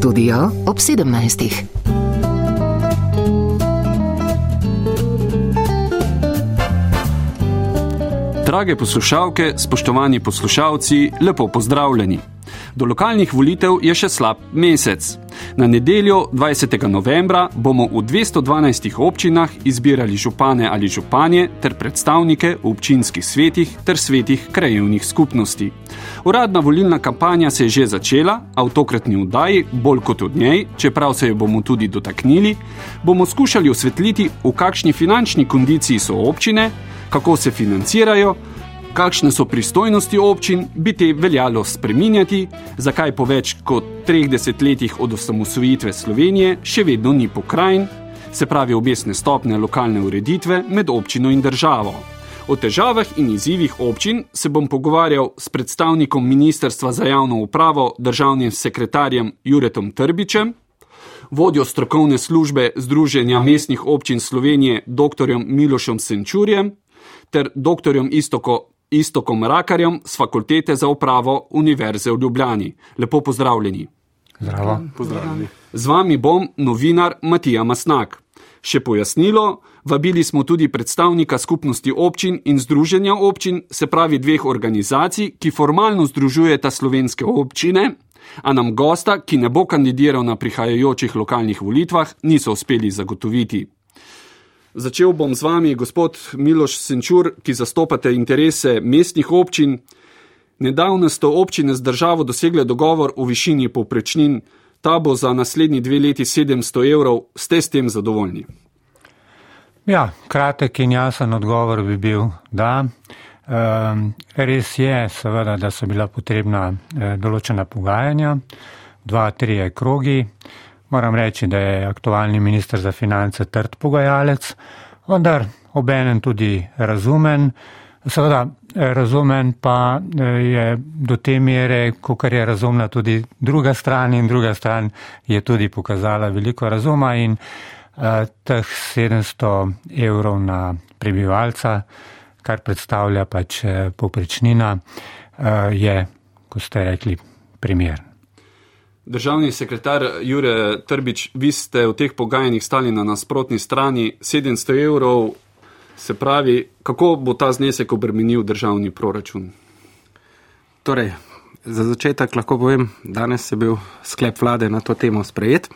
studio ob 17. Drage poslušalke, spoštovani poslušalci, lepo pozdravljeni. Do lokalnih volitev je še slab mesec. Na nedeljo 20. novembra bomo v 212 občinah izbirali župane ali županje ter predstavnike v občinskih svetih ter svetih krajevnih skupnosti. Uradna volilna kampanja se je že začela, a v tokratni vdaji, bolj kot od njej, čeprav se jo bomo tudi dotaknili, bomo skušali osvetliti, v kakšni finančni kondiciji so občine, kako se financirajo, kakšne so pristojnosti občin, bi te veljalo spreminjati, zakaj po več kot treh desetletjih od osamosvojitve Slovenije še vedno ni pokrajin, se pravi obesne stopne lokalne ureditve med občino in državo. O težavah in izzivih občin se bom pogovarjal s predstavnikom Ministrstva za javno upravo, državnim sekretarjem Juretom Trbičem, vodjo strokovne službe Združenja mestnih občin Slovenije, dr. Milošom Senčurjem ter dr. Istoko Istokom Rakarjem z Fakultete za upravo Univerze v Ljubljani. Lepo pozdravljeni. Zdravo. Pozdravljeni. Z vami bom novinar Matija Masnak. Še pojasnilo, vabili smo tudi predstavnika skupnosti občin in združenja občin, se pravi dveh organizacij, ki formalno združujeta slovenske občine, a nam gosta, ki ne bo kandidiral na prihajajočih lokalnih volitvah, niso uspeli zagotoviti. Začel bom z vami, gospod Miloš Senčur, ki zastopate interese mestnih občin. Nedavno ste občine z državo dosegle dogovor o višini povprečnin, ta bo za naslednji dve leti 700 evrov. Ste s tem zadovoljni? Ja, kratek in jasen odgovor bi bil, da. Um, res je, seveda, da so bila potrebna eh, določena pogajanja, dva, tri krogi. Moram reči, da je aktualni minister za finance trd pogajalec, vendar obenem tudi razumen. Seveda, razumen pa eh, je do te mere, kar je razumna tudi druga stran in druga stran je tudi pokazala veliko razuma in uh, teh 700 evrov na prebivalca, kar predstavlja pač eh, poprečnina, uh, je, kot ste rekli, primern. Državni sekretar Jure Trbič, vi ste v teh pogajanjih stali na nasprotni strani 700 evrov, se pravi, kako bo ta znesek obremenil državni proračun? Torej, za začetek lahko povem, danes je bil sklep vlade na to temo sprejet.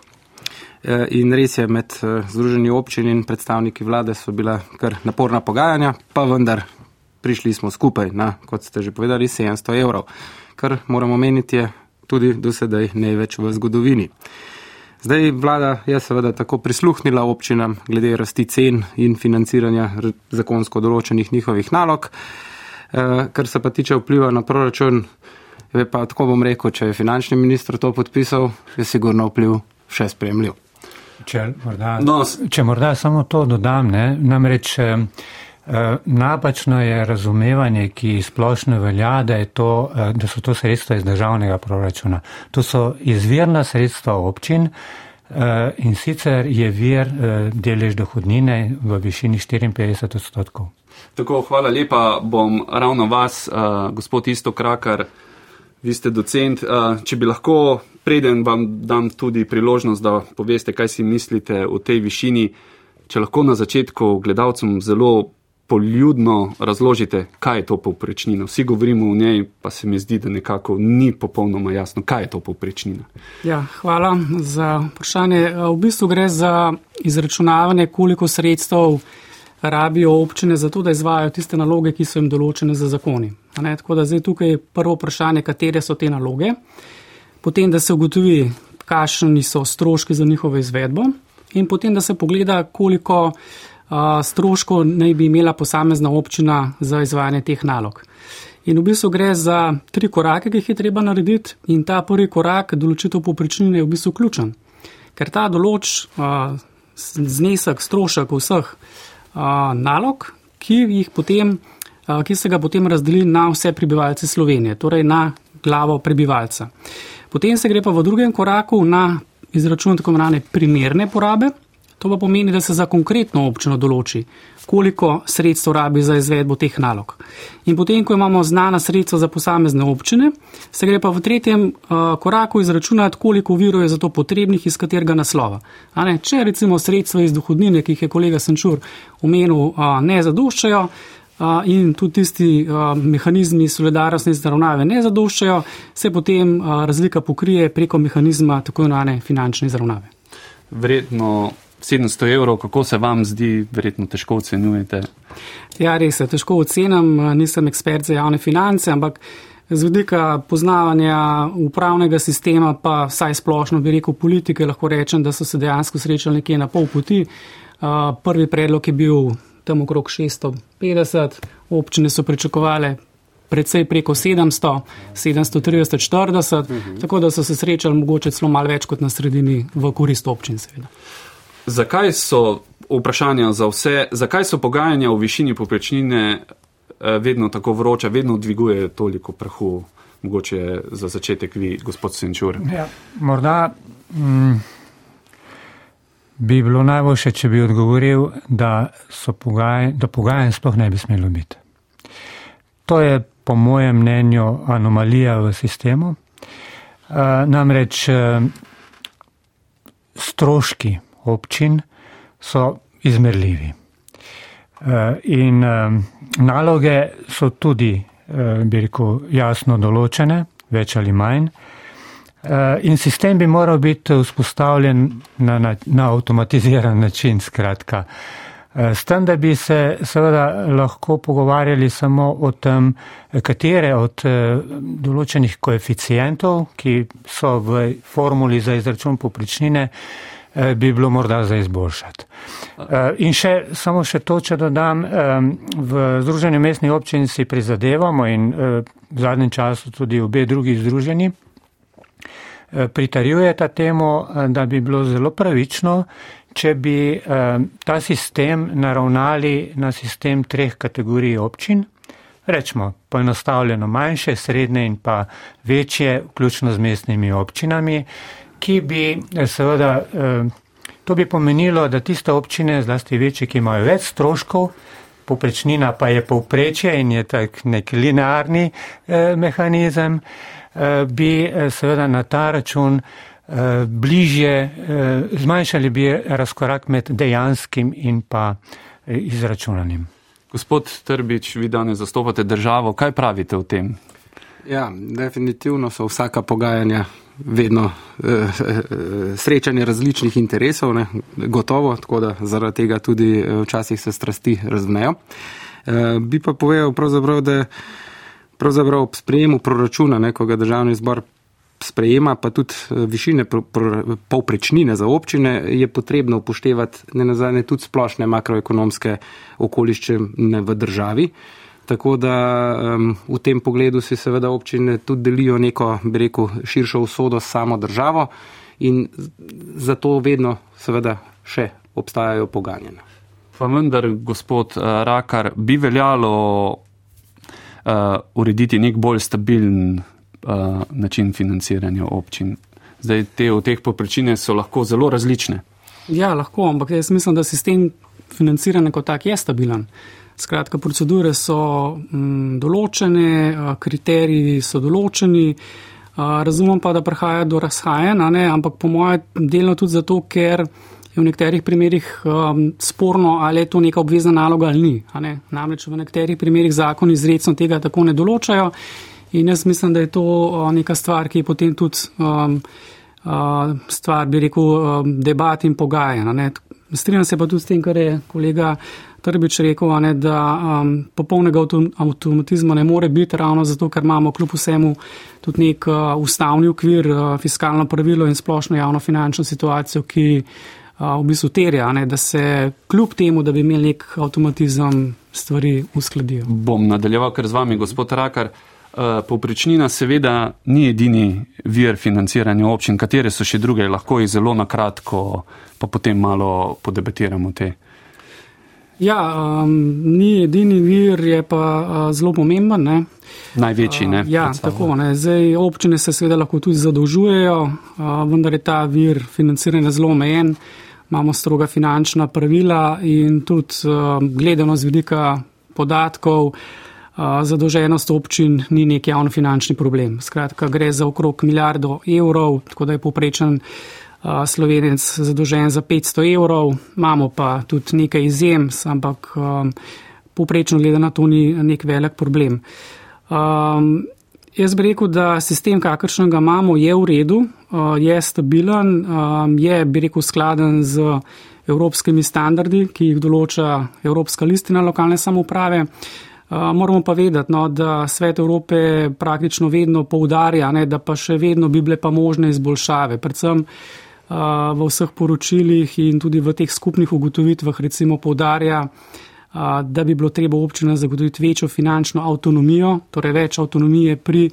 E, in res je, med e, Združenji občin in predstavniki vlade so bila kar naporna pogajanja, pa vendar prišli smo skupaj na, kot ste že povedali, 700 evrov. Kar moramo meniti je tudi do sedaj največ v zgodovini. Zdaj vlada je seveda tako prisluhnila občinam glede rasti cen in financiranja zakonsko določenih njihovih nalog. E, kar se pa tiče vpliva na proračun, je pa tako bom rekel, če je finančni minister to podpisal, je sigurno vpliv še spremljiv. Če morda, no, če morda samo to dodam, ne, namreč. Eh, napačno je razumevanje, ki splošno velja, da, to, eh, da so to sredstva iz državnega proračuna. To so izvirna sredstva občin eh, in sicer je vir delež dohodnine v višini 54 odstotkov. Tako, hvala lepa, bom ravno vas, gospod Isto Krakar, vi ste docent. Če bi lahko, preden vam dam tudi priložnost, da poveste, kaj si mislite o tej višini, če lahko na začetku gledalcem zelo poljudno razložite, kaj je to povprečnina. Vsi govorimo o njej, pa se mi zdi, da nekako ni popolnoma jasno, kaj je to povprečnina. Ja, hvala za vprašanje. V bistvu gre za izračunavanje, koliko sredstev rabijo občine za to, da izvajo tiste naloge, ki so jim določene za zakoni. Tako da zdaj tukaj je prvo vprašanje, katere so te naloge, potem da se ugotovi, kakšni so stroški za njihovo izvedbo in potem da se pogleda, koliko stroškov naj bi imela posamezna občina za izvajanje teh nalog. In v bistvu gre za tri korake, ki jih je treba narediti, in ta prvi korak, določitev poprečnine, je v bistvu ključen. Ker ta določ a, znesek, strošek vseh a, nalog, ki, potem, a, ki se ga potem razdeli na vse prebivalce Slovenije, torej na glavo prebivalca. Potem se gre pa v drugem koraku na izračun tako imenovane primerne porabe, To pa pomeni, da se za konkretno občino določi, koliko sredstev rabi za izvedbo teh nalog. In potem, ko imamo znana sredstva za posamezne občine, se gre pa v tretjem uh, koraku izračunati, koliko virov je za to potrebnih iz katerega naslova. Če recimo sredstva iz dohodnine, ki jih je kolega Sančur omenil, uh, ne zadoščajo, in tudi tisti mehanizmi solidarnostne izravnave ne zadoščajo, se potem razlika pokrije preko mehanizma tako imenovane finančne izravnave. Vredno 700 evrov, kako se vam zdi, verjetno težko ocenjujete? Ja, res je, težko ocenam, nisem ekspert za javne finance, ampak z vidika poznavanja upravnega sistema, pa vsaj splošno bi rekel politike, lahko rečem, da so se dejansko srečali nekje na pol poti. Prvi predlog je bil tam okrog 650, občine so pričakovale predvsej preko 700, 730, 40, uh -huh. tako da so se srečali mogoče celo malo več kot na sredini v korist občin seveda. Zakaj so vprašanja za vse, zakaj so pogajanja v višini poprečnine eh, vedno tako vroča, vedno dviguje toliko prahu, mogoče za začetek vi, gospod Senčur? Ja, morda. Mm, bi bilo najboljše, če bi odgovoril, da, pogaj, da pogajanj sploh ne bi smelo biti. To je po mojem mnenju anomalija v sistemu. Uh, namreč uh, stroški občin so izmerljivi. Uh, in uh, naloge so tudi, uh, bi rekel, jasno določene, več ali manj. Eh, in sistem bi moral biti vzpostavljen na, na, na avtomatiziran način, skratka. Eh, s tem, da bi se seveda lahko pogovarjali samo o tem, katere od eh, določenih koeficijentov, ki so v formuli za izračun popričnine, bi bilo morda za izboljšati. In še, samo še to, če dodam, v Združenju mestnih občin si prizadevamo in v zadnjem času tudi obe drugi združeni, Eh, pritarjujeta temu, eh, da bi bilo zelo pravično, če bi eh, ta sistem naravnali na sistem treh kategorij občin. Rečemo, poenostavljeno manjše, srednje in pa večje, vključno z mestnimi občinami, ki bi seveda, to bi pomenilo, da tiste občine, zlasti večje, ki imajo več stroškov, poprečnina pa je povprečje in je tak nek linearni mehanizem, Eh, bi eh, seveda na ta račun eh, bližje, zmanjšali bi razkorak med dejanskim in pa izračunanim. Gospod Trbič, vi danes zastopate državo, kaj pravite o tem? Ja, definitivno so vsaka pogajanja vedno eh, srečanje različnih interesov, ne, gotovo, tako da zaradi tega tudi včasih se strasti razvnejo. Eh, bi pa povedal pravzaprav, da eh, pravzaprav ob sprejemu proračuna, ne, ko ga državni zbor sprejema, pa tudi eh, višine povprečnine za občine, je potrebno upoštevati ne nazadnje tudi splošne makroekonomske okoliščine v državi. Tako da um, v tem pogledu si seveda občine tudi delijo neko, bi rekel, širšo usodo s samo državo in zato vedno seveda še obstajajo poganjena. Pa vendar, gospod uh, Rakar, bi veljalo uh, urediti nek bolj stabilen uh, način financiranja občin. Zdaj, te v teh poprečine so lahko zelo različne. Ja, lahko, ampak jaz mislim, da sistem financiranja kot tak je stabilen. Skratka, procedure so m, mm, določene, kriteriji so določeni. Razumem pa, da prihaja do razhajanj, ampak po mojem delno tudi zato, ker je v nekaterih primerjih um, sporno, ali je to neka obvezna naloga ali ni. Namreč v nekaterih primerjih zakon izredno tega tako ne določajo in jaz mislim, da je to neka stvar, ki je potem tudi um, uh, stvar, bi rekel, um, debat in pogajanja. Strinjam se pa tudi s tem, kar je kolega Trbič rekel, ne, da um, popolnega avtomatizma ne more biti ravno zato, ker imamo kljub vsemu tudi nek uh, ustavni okvir, uh, fiskalno pravilo in splošno javno finančno situacijo, ki v bistvu terja, ne, da se kljub temu, da bi imeli nek avtomatizem, stvari uskladijo. Bom nadaljeval kar z vami, gospod Rakar. Povprečnina seveda ni edini vir financiranja občin, katere so še druge, lahko jih zelo na kratko, pa potem malo podebatiramo te. Ja, um, ni edini vir, je pa uh, zelo pomemben. Ne. Največji, ne? Uh, ja, tako. Ne. Zdaj, občine se seveda lahko tudi zadolžujejo, uh, vendar je ta vir financiranja zelo omejen. imamo stroga finančna pravila in tudi gledano z vidika podatkov, zadolženost občin ni nek javno finančni problem. Skratka, gre za okrog milijardo evrov, tako da je poprečen slovenec zadolžen za 500 evrov, imamo pa tudi nekaj izjem, ampak poprečno gledano to ni nek velik problem. Um, jaz bi rekel, da sistem, kakršnega imamo, je v redu, uh, je stabilen, um, je, bi rekel, skladen z evropskimi standardi, ki jih določa Evropska listina lokalne samoprave. Uh, moramo pa vedeti, no, da svet Evrope praktično vedno poudarja, ne, da pa še vedno bi bile pa možne izboljšave. Predvsem v vseh poročilih in tudi v teh skupnih ugotovitvah recimo poudarja, da bi bilo treba občinam zagotoviti večjo finančno avtonomijo, torej več avtonomije pri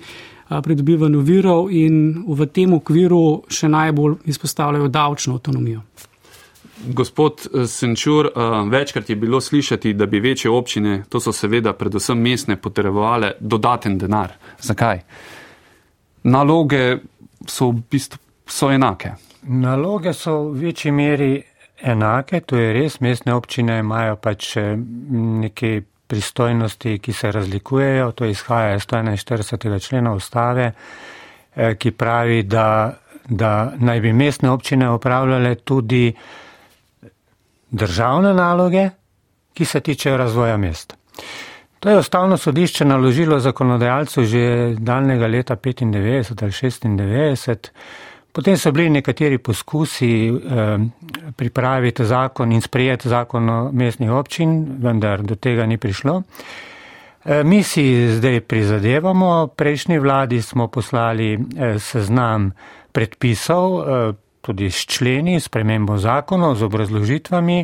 pridobivanju virov in v tem okviru še najbolj izpostavljajo davčno avtonomijo. Gospod eh, Senčur, eh, večkrat je bilo slišati, da bi večje občine, to so seveda predvsem mestne, potrebovale dodaten denar. Zakaj? Naloge so v bistvu so enake. Naloge so v večji meri enake, to je res, mestne občine imajo pač eh, neke pristojnosti, ki se razlikujejo, to izhaja iz 141. člena ustave, eh, ki pravi, da, da naj bi mestne občine upravljale tudi državne naloge, ki se tičejo razvoja mest. To je ustavno sodišče naložilo zakonodajalcu že daljnega leta 95 ali 96. Potem so bili nekateri poskusi eh, pripraviti zakon in sprejeti zakon o mestnih občin, vendar do tega ni prišlo. Eh, mi si zdaj prizadevamo, prejšnji vladi smo poslali eh, seznam predpisov, tudi s členi, s premembo zakonov, z obrazložitvami,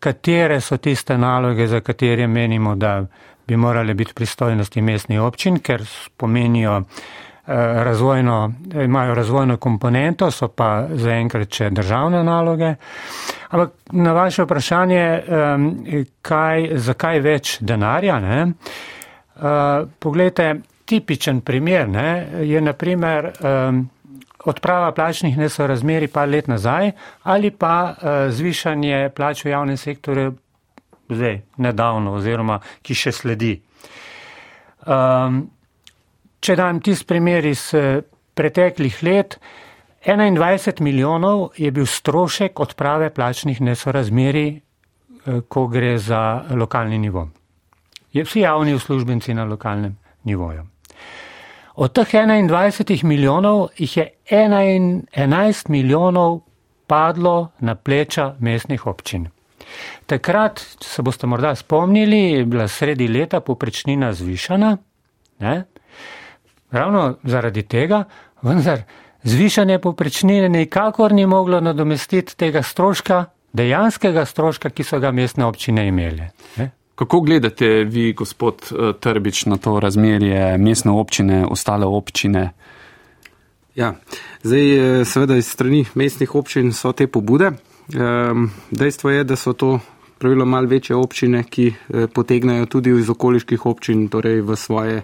katere so tiste naloge, za katere menimo, da bi morale biti pristojnosti mestnih občin, ker pomenijo razvojno, imajo razvojno komponento, so pa zaenkrat še državne naloge. Ampak na vaše vprašanje, kaj, zakaj več denarja, ne? Eh, Poglejte, tipičen primer ne, je naprimer odprava plačnih nesorazmeri par let nazaj ali pa eh, zvišanje plač v javnem sektorju zdaj, nedavno oziroma ki še sledi. Um, Če dam tisti primer iz eh, preteklih let, 21 milijonov je bil strošek odprave plačnih nesorazmeri, eh, ko gre za lokalni nivo. Je vsi javni uslužbenci na lokalnem nivoju. Od teh 21 milijonov jih je 11 milijonov padlo na pleča mestnih občin. Takrat, se boste morda spomnili, je bila sredi leta poprečnina zvišana, ne? Ravno zaradi tega, vendar zvišanje poprečnine nikakor ni moglo nadomestiti tega stroška, dejanskega stroška, ki so ga mestne občine imele. Ne? Kako gledate vi, gospod eh, Trbič, na to razmerje mestne občine, ostale občine? Ja, zdaj eh, seveda iz strani mestnih občin so te pobude. Ehm, dejstvo je, da so to pravilo mal večje občine, ki eh, potegnajo tudi iz okoliških občin, torej v svoje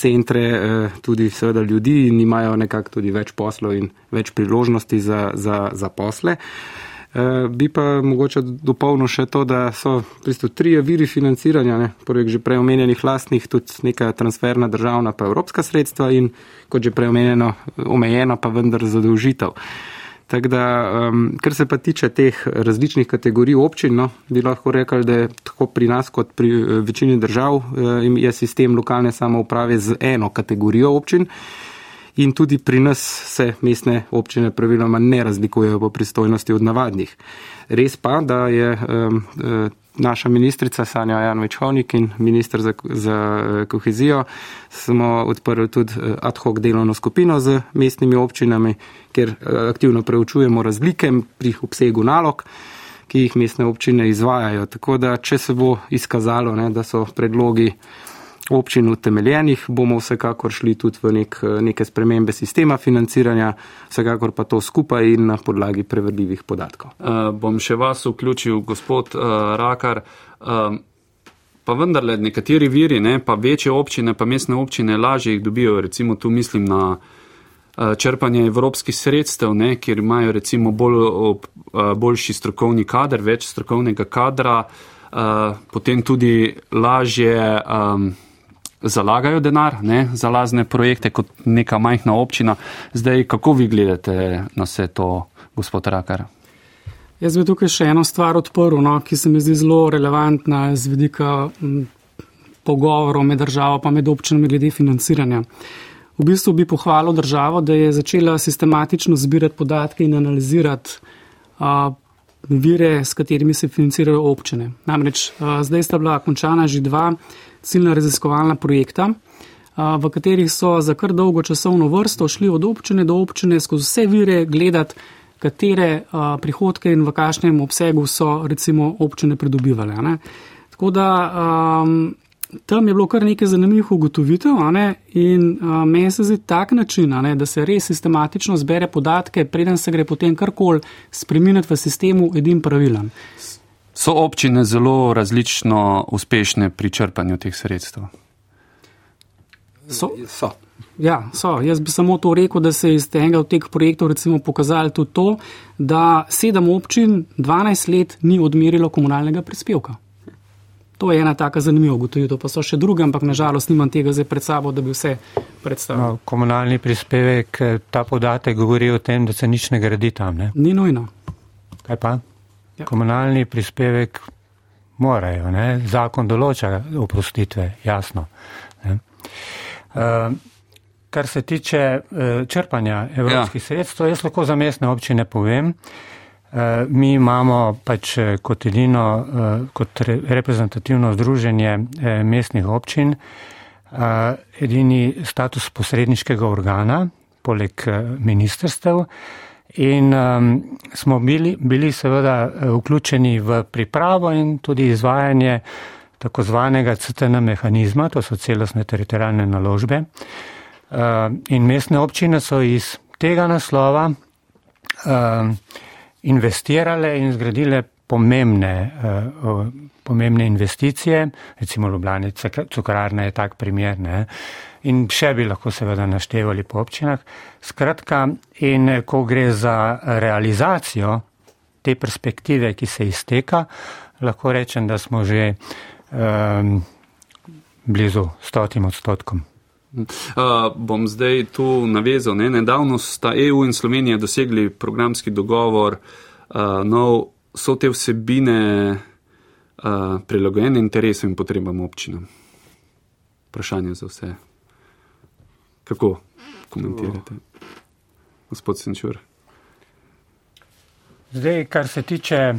centre, eh, tudi seveda ljudi in imajo nekako tudi več poslov in več priložnosti za, za, za posle. Uh, bi pa mogoče dopolnil še to, da so tri viri financiranja, ne, poleg že prej omenjenih lastnih, tudi neka transferna državna pa evropska sredstva in kot že prej omenjeno, omejeno pa vendar zadolžitev. Tako da, um, kar se pa tiče teh različnih kategorij občin, no, bi lahko rekli, da je tako pri nas kot pri uh, večini držav uh, je sistem lokalne samouprave z eno kategorijo občin in tudi pri nas se mestne občine praviloma ne razlikujejo po pristojnosti od navadnih. Res pa, da je um, naša ministrica Sanja Janovič Hovnik in ministr za, za eh, kohezijo smo odprli tudi eh, ad hoc delovno skupino z mestnimi občinami, kjer eh, aktivno preučujemo razlike pri obsegu nalog ki jih mestne občine izvajajo. Tako da, če se bo izkazalo, ne, da so predlogi občin utemeljenih, bomo vsekakor šli tudi v nek, neke spremembe sistema financiranja, vsekakor pa to skupaj in na podlagi prevedljivih podatkov. Uh, bom še vas vključil, gospod uh, Rakar. Uh, Pa vendarle, nekateri viri, ne, pa večje občine, pa mestne občine, lažje jih dobijo. Recimo, tu mislim na črpanje evropskih sredstev, ne, kjer imajo recimo bolj, boljši strokovni kader, več strokovnega kadra, potem tudi lažje um, zalagajo denar ne, za lazne projekte kot neka majhna občina. Zdaj, kako vi gledate na vse to, gospod Rakar? Jaz bi tukaj še eno stvar odprl, no, ki se mi zdi zelo relevantna z vidika pogovorov med državo pa med občinami glede financiranja. V bistvu bi pohvalil državo, da je začela sistematično zbirati podatke in analizirati a, vire, s katerimi se financirajo občine. Namreč a, zdaj sta bila končana že dva ciljna raziskovalna projekta, v katerih so za kar dolgo časovno vrsto šli od občine do občine skozi vse vire gledati, katere prihodke in v kakšnem obsegu so recimo občine pridobivale. Ne. Tako da a, tam je bilo kar nekaj zanimivih ugotovitev in a, meni se zdi tak način, ne, da se res sistematično zbere podatke, preden se gre potem karkoli spremeniti v sistemu, edin pravilen. So občine zelo različno uspešne pri črpanju teh sredstev? So. so. Ja, so. Jaz bi samo to rekel, da se je iz tega od teh projektov recimo pokazalo tudi to, da sedem občin 12 let ni odmerilo komunalnega prispevka. To je ena taka zanimiva ugotovitev, pa so še druge, ampak nažalost nimam tega zdaj pred sabo, da bi vse predstavil. No, komunalni prispevek, ta podatek govori o tem, da se nič ne gradi tam. Ne? Ni nujno. Kaj pa? Ja. Komunalni prispevek morajo, ne? zakon določa oprostitve, jasno. Uh, kar se tiče uh, črpanja evropskih ja. sredstev, jaz lahko za mestne občine povem, uh, Eh, mi imamo pač eh, kot edino, eh, kot reprezentativno združenje mestnih občin, edini status posredniškega organa, poleg ministerstev. In um, smo bili, bili seveda vključeni v pripravo in tudi izvajanje tako zvanega CTN mehanizma, to so celostne teritorijalne naložbe. Uh, in mestne občine so iz tega naslova uh, investirale in zgradile pomembne, uh, pomembne investicije, recimo Ljubljana, cukrarna je tak primer, ne? in še bi lahko seveda naštevali po občinah. Skratka, in ko gre za realizacijo te perspektive, ki se izteka, lahko rečem, da smo že um, blizu stotim odstotkom. Uh, bom zdaj tu navezal. Ne? Nedavno sta EU in Slovenija dosegli programski dogovor, uh, no, so te vsebine uh, prilagojene interesom in potrebam občinam. Vprašanje za vse. Kako komentirate, gospod Senčur? Zdaj, kar se tiče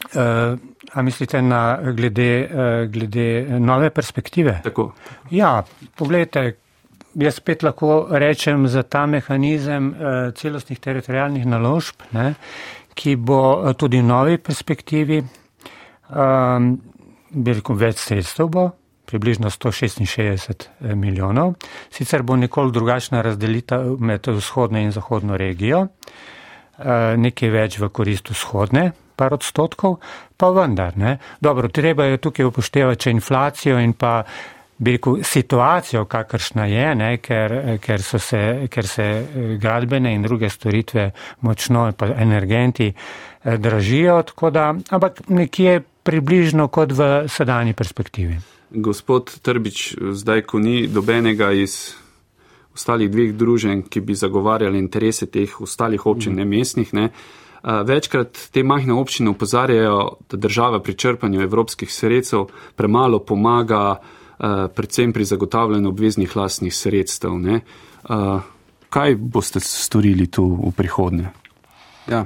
Uh, a mislite na glede, uh, glede nove perspektive? Tako. Ja, pogledajte, jaz spet lahko rečem za ta mehanizem uh, celostnih teritorijalnih naložb, ne, ki bo tudi v novi perspektivi, um, veliko več sredstev bo, približno 166 milijonov. Sicer bo nekoliko drugačna razdelitev med vzhodno in zahodno regijo, uh, nekaj več v korist vzhodne par odstotkov, pa vendar. Ne. Dobro, treba je tukaj upoštevati če inflacijo in pa rekel, situacijo, kakršna je, ne, ker, ker, se, ker se eh, gradbene in druge storitve močno, pa energenti eh, dražijo, da, ampak nekje približno kot v sedanji perspektivi. Gospod Trbič, zdaj, ko ni dobenega iz ostalih dveh družen, ki bi zagovarjali interese teh ostalih občin, ne mestnih, ne, Večkrat te majhne občine upozarjajo, da država pri črpanju evropskih sredstev premalo pomaga, predvsem pri zagotavljanju obveznih lastnih sredstev. Ne? Kaj boste storili tu v prihodnje? Ja,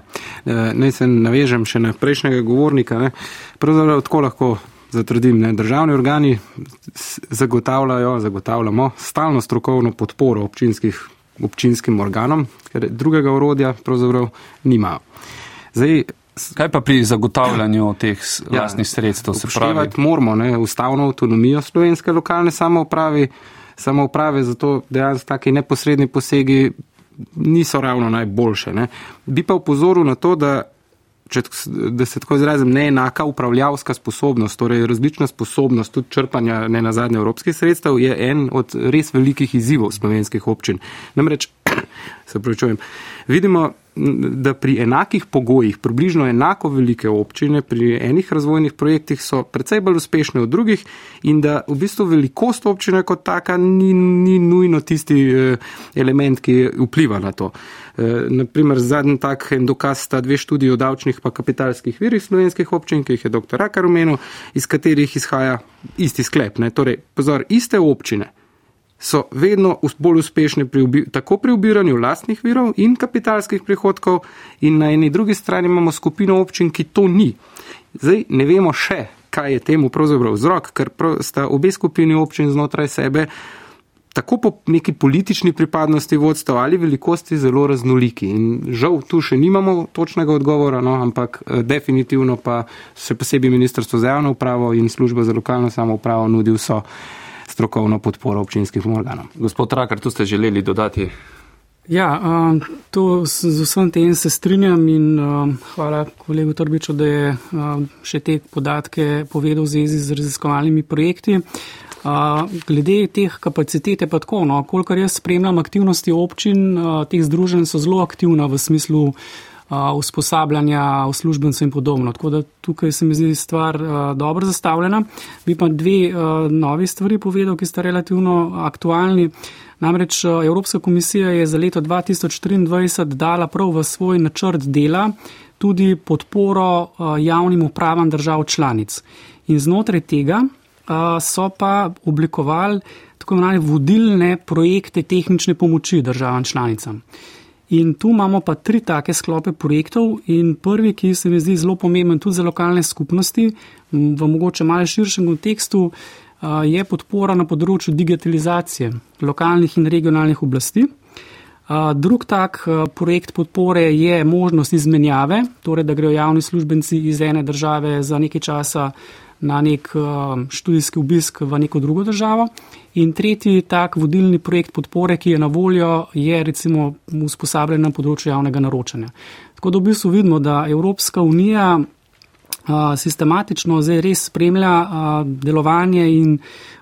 naj se navežem še na prejšnjega govornika. Ne? Pravzaprav tako lahko zatrdim, ne? državni organi zagotavljajo, zagotavljamo stalno strokovno podporo občinskim organom, ker drugega orodja pravzaprav nimajo. Zdaj, Kaj pa pri zagotavljanju teh ja, lastnih sredstev? Se pravi, moramo ne, ustavno avtonomijo slovenske lokalne samouprave, samouprave, zato dejansko taki neposredni posegi niso ravno najboljše. Ne. Bi pa upozoril na to, da, če, da se tako izrazim, neenaka upravljavska sposobnost, torej različna sposobnost tudi črpanja ne na zadnje evropskih sredstev, je en od res velikih izzivov slovenskih občin. Namreč se pravičujem. Vidimo, da pri enakih pogojih, približno enako velike občine, pri enih razvojnih projektih so precej bolj uspešne od drugih in da v bistvu velikost občine kot taka ni, ni nujno tisti eh, element, ki vpliva na to. Eh, Naprimer, zadnji tak en dokaz sta dve študiji o davčnih pa kapitalskih virih slovenskih občin, ki jih je dr. Rakar omenil, iz katerih izhaja isti sklep. Ne? Torej, pozor, iste občine so vedno bolj uspešne pri, tako pri ubiranju lastnih virov in kapitalskih prihodkov, in na eni drugi strani imamo skupino občin, ki to ni. Zdaj ne vemo še, kaj je temu pravzaprav vzrok, ker sta obe skupini občin znotraj sebe tako po neki politični pripadnosti vodstva ali velikosti zelo raznoliki. In žal tu še nimamo točnega odgovora, no, ampak eh, definitivno pa še posebej Ministrstvo za javno upravo in služba za lokalno samoupravo nudi vso strokovno podporo občinskim organom. Gospod Rakar, tu ste želeli dodati. Ja, to z vsem tem se strinjam in hvala kolegu Trbiču, da je še te podatke povedal v zvezi z raziskovalnimi projekti. Glede teh kapacitet je pa tako, no, kolikor jaz spremljam aktivnosti občin, teh združenj so zelo aktivna v smislu usposabljanja uslužbencev in podobno. Tako da tukaj se mi zdi stvar dobro zastavljena. Bi pa dve novi stvari povedal, ki sta relativno aktualni. Namreč Evropska komisija je za leto 2023 dala prav v svoj načrt dela tudi podporo javnim upravam držav članic. In znotraj tega so pa oblikovali tako imenovane vodilne projekte tehnične pomoči državam članicam. In tu imamo pa tri take sklope projektov in prvi, ki se mi zdi zelo pomemben tudi za lokalne skupnosti, v mogoče malo širšem kontekstu, je podpora na področju digitalizacije lokalnih in regionalnih oblasti. Drug tak projekt podpore je možnost izmenjave, torej da grejo javni službenci iz ene države za nekaj časa na nek študijski obisk v neko drugo državo. In tretji tak vodilni projekt podpore, ki je na voljo, je recimo usposabljanje na področju javnega naročanja. Tako da v bistvu vidimo, da Evropska unija sistematično zdaj res spremlja delovanje in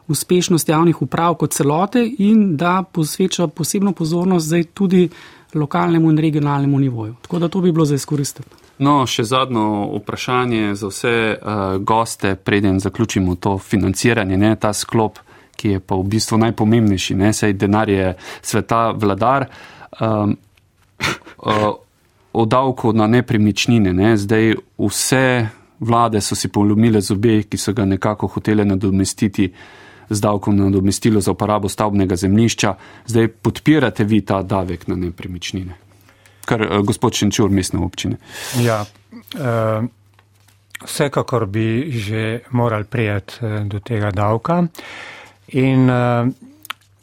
uspešnost javnih uprav kot celote in da posveča posebno pozornost zdaj tudi lokalnemu in regionalnemu nivoju. Tako da to bi bilo za izkoristiti. No, še zadnjo vprašanje za vse uh, goste, preden zaključimo to financiranje, ne, ta sklop ki je pa v bistvu najpomembnejši, ne sej denar je sveta vladar. Um, uh, o davku na nepremičnine, ne, zdaj vse vlade so si polomile zobe, ki so ga nekako hotele nadomestiti z davkom na nadomestilo za uporabo stavbnega zemljišča. Zdaj podpirate vi ta davek na nepremičnine, kar uh, gospod Šenčur, mestne občine. Ja, uh, vsekakor bi že morali prijeti uh, do tega davka. In uh,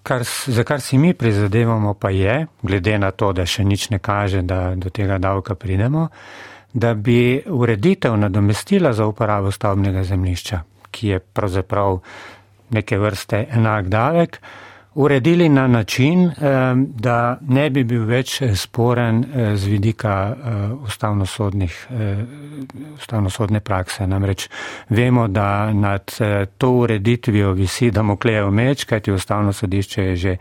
kar, za kar si mi prizadevamo, pa je, glede na to, da še nič ne kaže, da do tega davka pridemo, da bi ureditev nadomestila za uporabo stavbnega zemljišča, ki je pravzaprav neke vrste enak davek, uredili na način, eh, da ne bi bil več sporen eh, z vidika eh, ustavnosodne prakse. Namreč vemo, da nad to ureditvijo visi Damoklejev meč, kajti ustavno sodišče je že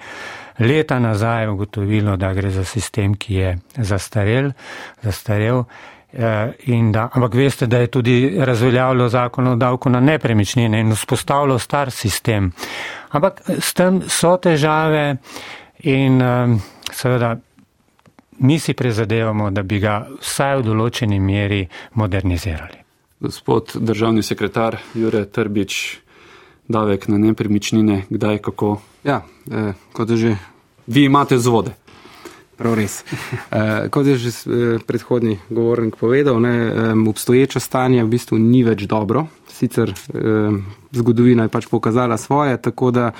leta nazaj ugotovilo, da gre za sistem, ki je zastarel. zastarel da, ampak veste, da je tudi razveljavljal zakon o davku na nepremičnine in vzpostavljal star sistem. Ampak s tem so težave in um, seveda mi si prizadevamo, da bi ga vsaj v določeni meri modernizirali. Gospod državni sekretar Jure Trbič, davek na nepremičnine, kdaj, kako? Ja, eh, kot že. Vi imate zvode. Prav res. Eh, kot je že eh, predhodni govornik povedal, ne, eh, obstoječe stanje v bistvu ni več dobro. Sicer eh, zgodovina je pač pokazala svoje, tako da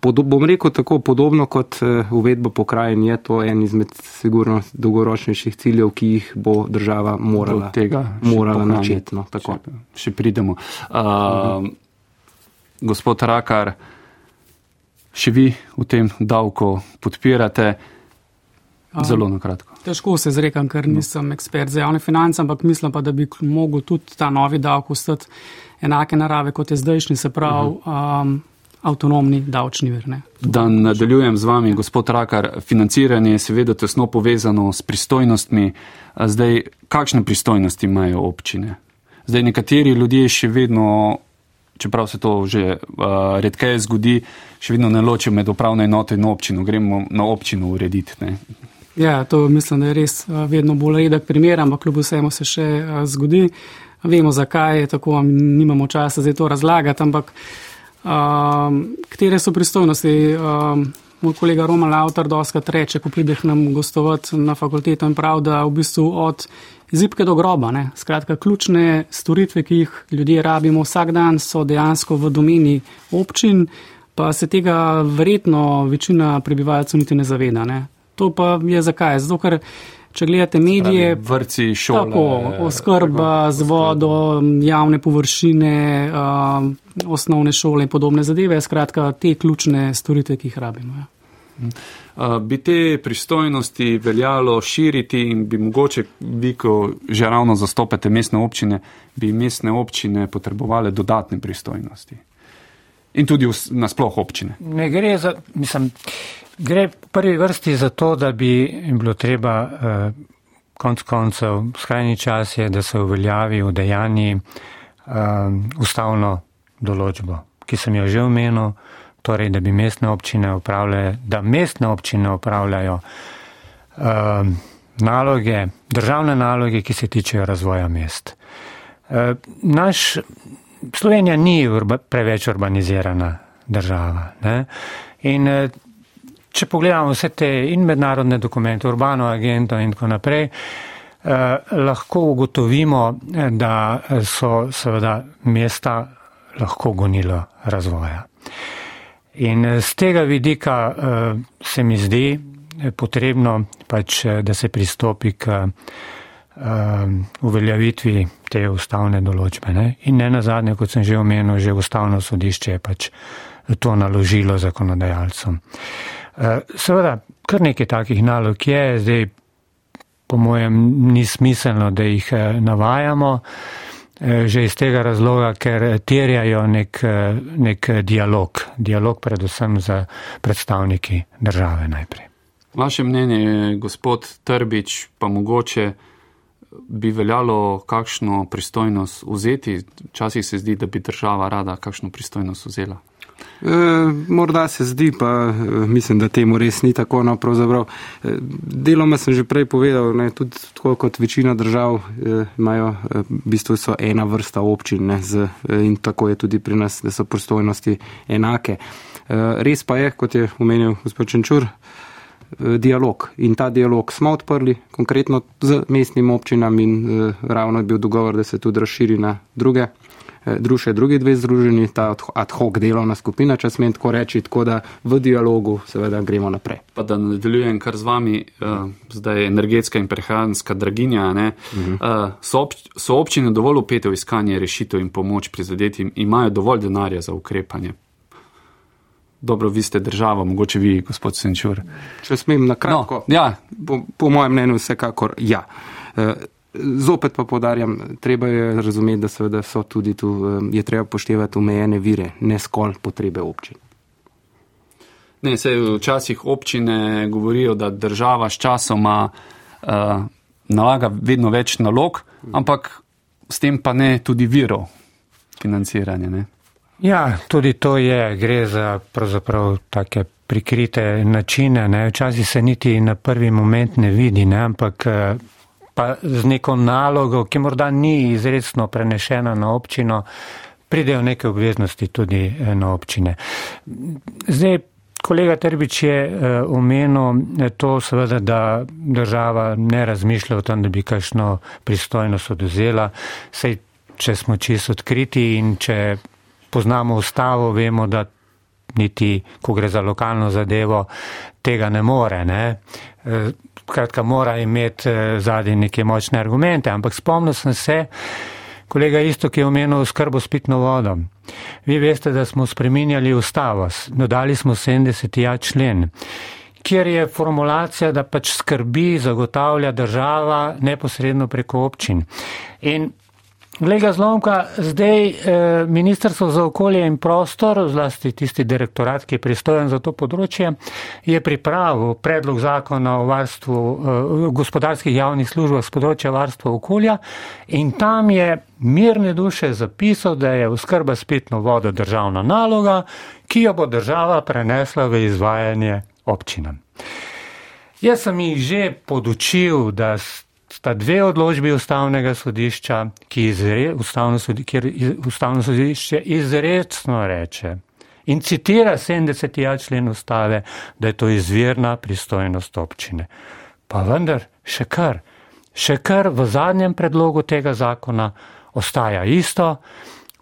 podob, bom rekel tako podobno kot eh, uvedbo pokrajin je to en izmed sigurno dolgoročnejših ciljev, ki jih bo država morala, tega morala načetno. Še, še pridemo. Uh, uh-huh. Gospod Rakar, še vi v tem davku podpirate. Zelo na kratko. Težko se zrekam, ker nisem ekspert za javne finance, ampak mislim pa, da bi mogel tudi ta novi davek ostati enake narave, kot je zdajšnji. Se pravi, uh -huh. um, avtonomni davčni vir. Ne. Da nadaljujem z vami, gospod Rakar, financiranje je seveda tesno povezano s pristojnostmi. Zdaj, kakšne pristojnosti imajo občine? Zdaj, nekateri ljudje še vedno, čeprav se to že uh, redkeje zgodi, še vedno ne ločijo med upravno enoto in občino, gremo na občino urediti. Ne? Ja, to mislim, da je res vedno bolj redek primer, ampak kljub vsemu se še zgodi. Vemo, zakaj je tako, nimamo časa zdaj to razlagati, ampak um, katere so pristojnosti. Um, moj kolega Roman Lautar doskrat reče, ko prideš nam gostovati na fakulteto in prav, da v bistvu od zipke do groba, ne? skratka, ključne storitve, ki jih ljudje rabimo vsak dan, so dejansko v domeni občin, pa se tega verjetno večina prebivalcev niti ne zaveda. Ne? To pa je zakaj? Zato, ker če gledate medije, vrci, šole, tako, oskrba z vodo, javne površine, uh, osnovne šole in podobne zadeve, skratka, te ključne storitve, ki jih rabimo. Ja. Uh, bi te pristojnosti veljalo širiti in bi mogoče vi, ko že ravno zastopate mestne občine, bi mestne občine potrebovali dodatne pristojnosti? In tudi nasploh občine. Ne gre za, mislim, gre v prvi vrsti za to, da bi bilo treba eh, konc koncev, skrajni čas je, da se uveljavi v dejanji eh, ustavno določbo, ki sem jo že omenil, torej, da bi mestne občine upravljale, da mestne občine upravljajo eh, naloge, državne naloge, ki se tičejo razvoja mest. Eh, naš Slovenija ni urba, preveč urbanizirana država. Ne? In eh, če pogledamo vse te in mednarodne dokumente, urbano agento in tako naprej, eh, lahko ugotovimo, eh, da so seveda mesta lahko gonilo razvoja. In z tega vidika se mi zdi potrebno pač, da se pristopi k Um, uveljavitvi te ustavne določbe. Ne? In ne nazadnje, kot sem že omenil, že ustavno sodišče je pač to naložilo zakonodajalcem. Uh, seveda, kar nekaj takih nalog je, zdaj po mojem ni smiselno, da jih uh, navajamo, uh, že iz tega razloga, ker terjajo nek, nek dialog, dialog predvsem za predstavniki države najprej. Vaše mnenje, gospod Trbič, pa mogoče bi veljalo kakšno pristojnost vzeti? Včasih se zdi, da bi država rada kakšno pristojnost vzela. E, morda se zdi, pa e, mislim, da temu res ni tako. No, e, deloma sem že prej povedal, ne, tudi tako kot večina držav e, imajo, e, v bistvu so ena vrsta občin ne, z, e, in tako je tudi pri nas, da so pristojnosti enake. E, res pa je, kot je omenil gospod Čenčur, Eh, dialog. In ta dialog smo odprli konkretno z mestnim občinam in uh, ravno je bil dogovor, da se tudi razširi na druge. Eh, Druže, drugi dve združeni, ta ad hoc delovna skupina, če smem tako reči, tako da v dialogu seveda gremo naprej. Pa da nadaljujem kar z vami, uh, zdaj energetska in prehranska draginja. Uh -huh. uh, so, ob, so občine dovolj upete v iskanje rešitev in pomoč prizadetim, imajo dovolj denarja za ukrepanje? dobro, vi ste država, mogoče vi, gospod Senčur. Če smem na kratko. No, ja. po, po mojem mnenju, vsekakor ja. Zopet pa podarjam, treba je razumeti, da seveda so tudi tu, je treba poštevati omejene vire, ne skolj potrebe občin. Ne, se včasih občine govorijo, da država s časoma uh, nalaga vedno več nalog, ampak s tem pa ne tudi virov financiranja. Ne? Ja, tudi to je, gre za pravzaprav take prikrite načine. Ne? Včasih se niti na prvi moment ne vidi, ne? ampak eh, pa z neko nalogo, ki morda ni izredno prenešena na občino, pridejo neke obveznosti tudi eh, na občine. Zdaj, kolega Trbič je eh, omenil to seveda, da država ne razmišlja o tem, da bi kakšno pristojnost oduzela. Sej, če smo čisto odkriti in če poznamo ustavo, vemo, da niti, ko gre za lokalno zadevo, tega ne more. Ne? E, kratka, mora imeti e, zadnji neke močne argumente, ampak spomnil sem se, kolega isto, ki je omenil skrbo s pitno vodo. Vi veste, da smo spreminjali ustavo, dodali smo 70. člen kjer je formulacija, da pač skrbi zagotavlja država neposredno preko občin. In Glega zlomka, zdaj eh, Ministrstvo za okolje in prostor, zlasti tisti direktorat, ki je pristojen za to področje, je pripravil predlog zakona o varstvu eh, gospodarskih javnih službah z področja varstva okolja in tam je mirne duše zapisal, da je oskrba s pitno vodo državna naloga, ki jo bo država prenesla v izvajanje občinam. Jaz sem jih že podučil, da sta dve odločbi ustavnega sodišča, ki izre, ustavno sodi, kjer ustavno sodišče izredno reče in citira 70. člen ustave, da je to izvirna pristojnost občine. Pa vendar, še kar, še kar v zadnjem predlogu tega zakona ostaja isto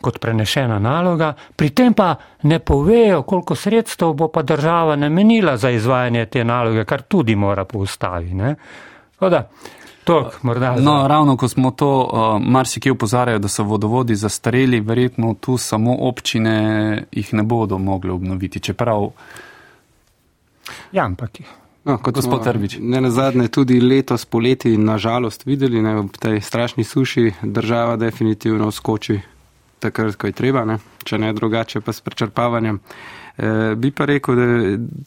kot prenešena naloga, pri tem pa ne povejo, koliko sredstev bo pa država namenila za izvajanje te naloge, kar tudi mora po ustavi. Ne? Voda, Tok, morda, no, ravno ko smo to, uh, marsikje upozarjajo, da so vodovodi zastareli, verjetno tu samo občine jih ne bodo mogli obnoviti. Čeprav. Ja, ampak. No, kot gospod Trbič. Ne na zadnje, tudi letos poleti, nažalost, videli, da v tej strašni suši država definitivno skoči takrat, ko je treba, ne? če ne drugače, pa s prečrpavanjem. E, bi pa rekel, da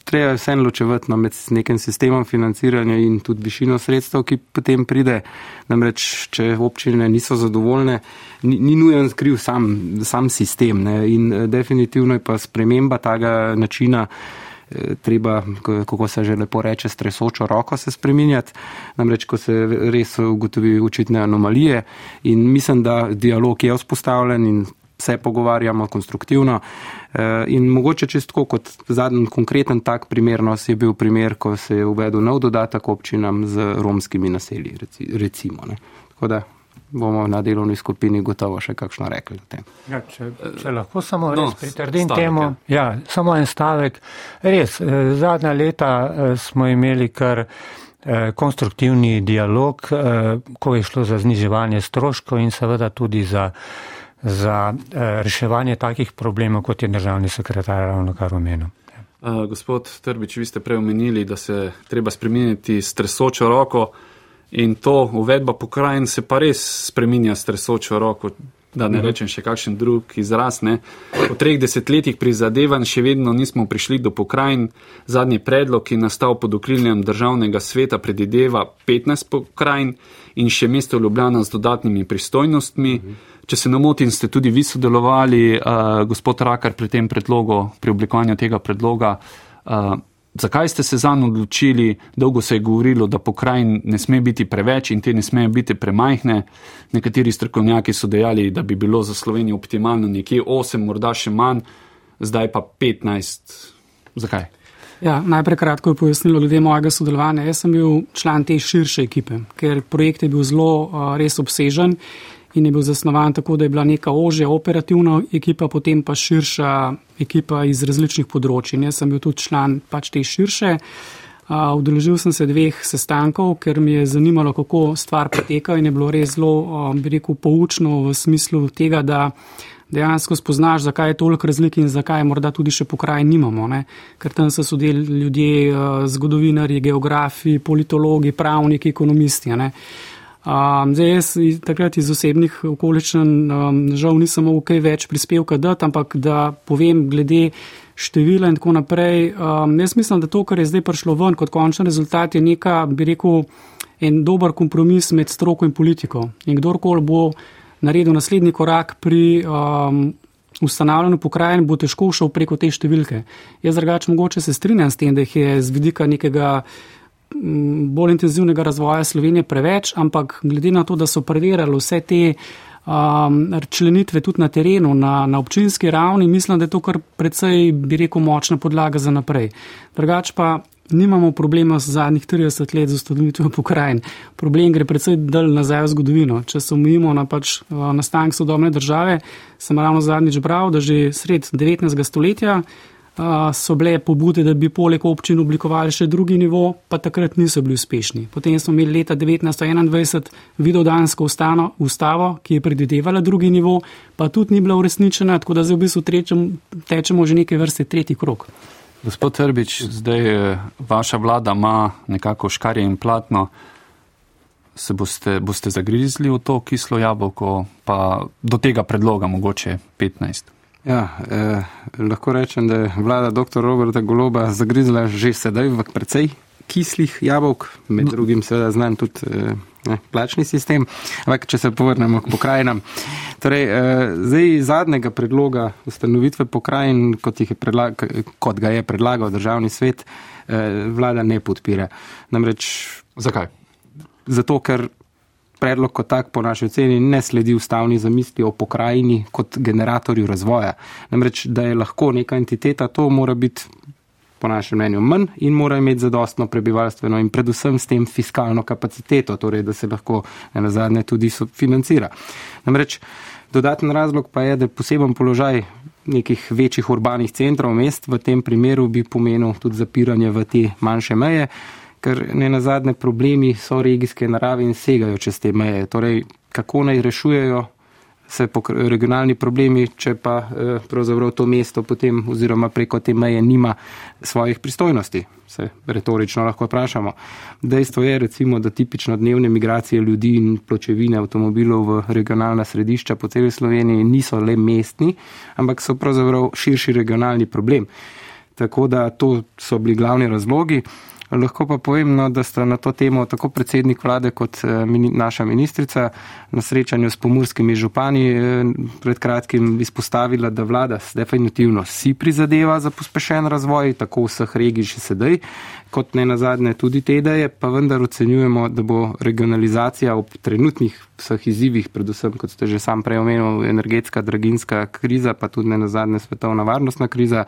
treba vseeno ločevati no, med nekim sistemom financiranja in tudi višino sredstev, ki potem pride. Namreč, če občine niso zadovoljne, ni, ni nujen skriv sam, sam sistem ne? in e, definitivno je pa sprememba tega načina. E, treba, kako se že lepo reče, stresočo roko se spreminjati, namreč, ko se res ugotovi očitne anomalije in mislim, da dialog je vzpostavljen in se pogovarjamo konstruktivno. Eh, in mogoče čisto kot zadnji konkreten tak primer nos je bil primer, ko se je uvedel nov dodatek občinam z romskimi naselji, recimo. Ne. Tako da bomo na delovni skupini gotovo še kakšno rekli o tem. Ja, če, če lahko samo no, res pritrdim temu, ja. ja, samo en stavek. Res, eh, zadnja leta eh, smo imeli kar konstruktivni dialog, ko je šlo za zniževanje stroškov in seveda tudi za za uh, reševanje takih problemov, kot je državni sekretar ravno kar omenil. Uh, gospod Trbič, vi ste prej omenili, da se treba spremeniti stresočo roko in to uvedba pokrajin se pa res spreminja stresočo roko, da ne mhm. rečem še kakšen drug izraz. Ne. Po treh desetletjih prizadevanj še vedno nismo prišli do pokrajin. Zadnji predlog, ki je nastal pod okriljem državnega sveta, predideva 15 pokrajin in še mesto Ljubljana z dodatnimi pristojnostmi. Mhm. Če se ne motim, ste tudi vi sodelovali, uh, gospod Rakar, pri tem predlogu, pri oblikovanju tega predloga. Uh, zakaj ste se zanj odločili? Dolgo se je govorilo, da pokrajin ne sme biti preveč in te ne smejo biti premajhne. Nekateri strokovnjaki so dejali, da bi bilo za Slovenijo optimalno nekje 8, morda še manj, zdaj pa 15. Zakaj? Ja, najprej kratko je pojasnilo glede mojega sodelovanja. Jaz sem bil član te širše ekipe, ker projekt je bil zelo uh, res obsežen in je bil zasnovan tako, da je bila neka ožja operativna ekipa, potem pa širša ekipa iz različnih področji. Jaz sem bil tudi član pač te širše. Udeležil sem se dveh sestankov, ker mi je zanimalo, kako stvar poteka in je bilo res zelo, bi rekel, poučno v smislu tega, da dejansko spoznaš, zakaj je toliko razlik in zakaj morda tudi še pokraj nimamo. Ne? Ker tam so sodeli ljudje, zgodovinari, geografi, politologi, pravniki, ekonomisti. Ne? Um, zdaj, jaz takrat iz osebnih okoliščin um, žal nisem mogel kaj več prispevka dati, ampak da povem glede števila in tako naprej. Um, jaz mislim, da to, kar je zdaj prišlo ven kot končen rezultat, je neka, bi rekel, en dober kompromis med stroko in politiko. In kdorkoli bo naredil naslednji korak pri um, ustanavljanju pokrajin, bo težko šel preko te številke. Jaz drugače mogoče se strinjam s tem, da jih je z vidika nekega bolj intenzivnega razvoja Slovenije preveč, ampak glede na to, da so preverjali vse te um, členitve tudi na terenu, na, na občinski ravni, mislim, da je to kar precej, bi rekel, močna podlaga za naprej. Drugač pa nimamo problema z zadnjih 30 let z ustanovitvijo pokrajin. Problem gre precej dalj nazaj v zgodovino. Če se omejimo na pač uh, nastanek sodobne države, sem ravno zadnjič bral, da že sred 19. stoletja so bile pobude, da bi poleg občin oblikovali še drugi nivo, pa takrat niso bili uspešni. Potem smo imeli leta 1921 vidodansko ustano, ustavo, ki je predvidevala drugi nivo, pa tudi ni bila uresničena, tako da zdaj v bistvu trečem, tečemo že neke vrste tretji krok. Gospod Trbič, zdaj vaša vlada ima nekako škarje in platno. se boste, boste zagrizli v to kislo jabolko, pa do tega predloga mogoče 15? Ja, eh, lahko rečem, da je vlada dr. Roberta Goloba zagrizla že sedaj v precej kislih jabolk, med no. drugim seveda znam tudi eh, ne, plačni sistem. Ampak, če se povrnemo k pokrajinam. Torej, eh, zdaj zadnjega predloga ustanovitve pokrajin, kot, predlag, kot ga je predlagal državni svet, eh, vlada ne podpira. Namreč, Zakaj? Zato, ker predlog kot tak po naši oceni ne sledi ustavni zamisli o pokrajini kot generatorju razvoja. Namreč, da je lahko neka entiteta, to mora biti po našem mnenju manj in mora imeti zadostno prebivalstveno in predvsem s tem fiskalno kapaciteto, torej da se lahko na zadnje tudi financira. Namreč, dodaten razlog pa je, da poseben položaj nekih večjih urbanih centrov mest v tem primeru bi pomenil tudi zapiranje v te manjše meje ker ne na zadnje problemi so regijske narave in segajo čez te meje. Torej, kako naj rešujejo se regionalni problemi, če pa eh, pravzaprav to mesto potem oziroma preko te meje nima svojih pristojnosti, se retorično lahko vprašamo. Dejstvo je recimo, da tipično dnevne migracije ljudi in pločevine avtomobilov v regionalna središča po celi Sloveniji niso le mestni, ampak so pravzaprav širši regionalni problem. Tako da to so bili glavni razlogi. Lahko pa povem, no, da sta na to temo tako predsednik vlade kot eh, naša ministrica na srečanju s pomorskimi župani eh, pred kratkim izpostavila, da vlada definitivno si prizadeva za pospešen razvoj, tako vseh regij še sedaj, kot ne nazadnje tudi te ideje, pa vendar ocenjujemo, da bo regionalizacija ob trenutnih vseh izzivih, predvsem, kot ste že sam prej omenil, energetska, draginska kriza, pa tudi ne nazadnje svetovna varnostna kriza,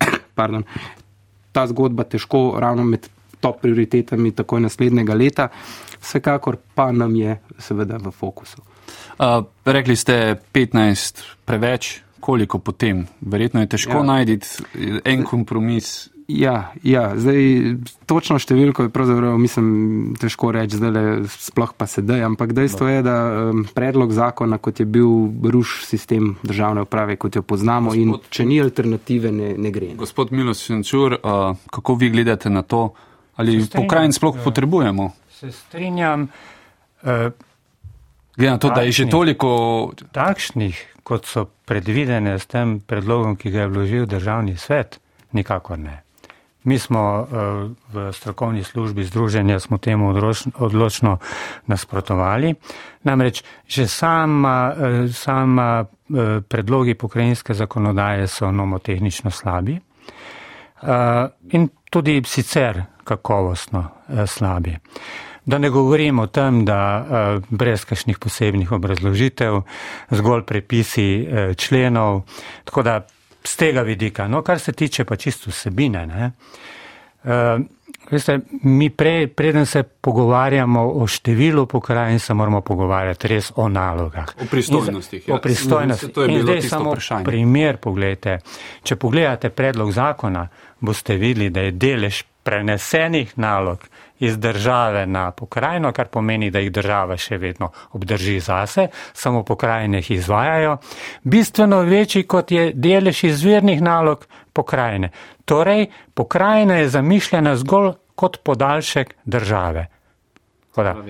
pardon, ta zgodba težko ravno med top prioritetami takoj naslednjega leta. Vsekakor pa nam je seveda v fokusu. Uh, rekli ste 15 preveč, koliko potem? Verjetno je težko ja. najti en kompromis. Ja, ja, zdaj točno številko je pravzaprav, mislim, težko reči, zdaj le sploh pa sedaj, ampak dejstvo je, da um, predlog zakona, kot je bil ruš sistem državne uprave, kot jo poznamo Gospod, in če ni alternative, ne, ne gre. Gospod Milos Senčur, uh, kako vi gledate na to, ali pokrajin sploh uh, potrebujemo? Se strinjam. Uh, Glede na to, takšnih, da je že toliko. Takšnih, kot so predvidene s tem predlogom, ki ga je vložil državni svet, nikakor ne. Mi smo eh, v strokovni službi združenja smo temu odločno nasprotovali. Namreč že sama, eh, sama eh, predlogi pokrajinske zakonodaje so nomotehnično slabi in tudi sicer kakovostno slabi. Da ne govorim o tem, da brez kakšnih posebnih obrazložitev, zgolj prepisi členov, tako da z tega vidika. No, kar se tiče pa čisto vsebine. Ne, uh, veste, mi pre, preden se pogovarjamo o številu pokrajin, se moramo pogovarjati res o nalogah. O pristojnostih. Ja. O pristojnostih. Mm, In zdaj samo vprašanje. primer pogledajte. Če pogledate predlog zakona, boste videli, da je delež prenesenih nalog iz države na pokrajino, kar pomeni, da jih država še vedno obdrži zase, samo pokrajine jih izvajajo, bistveno večji kot je delež izvirnih nalog pokrajine. Torej, pokrajina je zamišljena zgolj kot podaljšek države.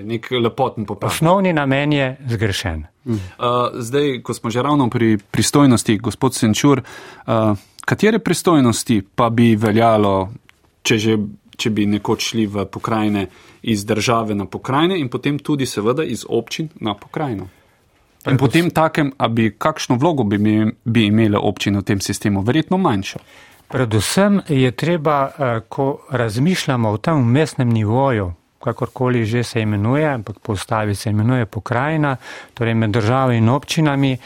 Nek lepoten popravek. Osnovni namen je zgrešen. Uh, zdaj, ko smo že ravno pri pristojnosti, gospod Senčur, uh, katere pristojnosti pa bi veljalo, če že če bi nekoč šli v pokrajine iz države na pokrajine in potem tudi seveda iz občin na pokrajino. In potem takem, a bi kakšno vlogo bi, bi imele občine v tem sistemu, verjetno manjšo. Predvsem je treba, eh, ko razmišljamo o tem mestnem nivoju, kakorkoli že se imenuje, ampak po ustavi se imenuje pokrajina, torej med državo in občinami,